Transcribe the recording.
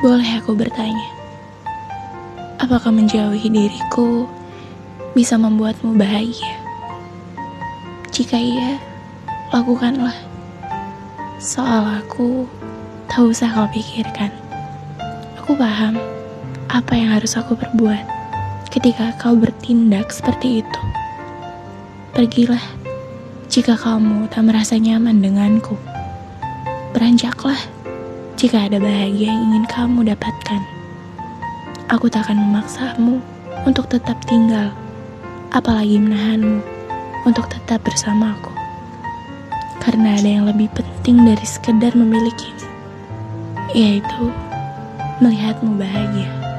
Boleh aku bertanya, apakah menjauhi diriku bisa membuatmu bahagia? Jika iya, lakukanlah. Soal aku, tak usah kau pikirkan. Aku paham apa yang harus aku perbuat ketika kau bertindak seperti itu. Pergilah jika kamu tak merasa nyaman denganku. Beranjaklah jika ada bahagia yang ingin kamu dapatkan. Aku tak akan memaksamu untuk tetap tinggal, apalagi menahanmu untuk tetap bersamaku. Karena ada yang lebih penting dari sekedar memilikimu, yaitu melihatmu bahagia.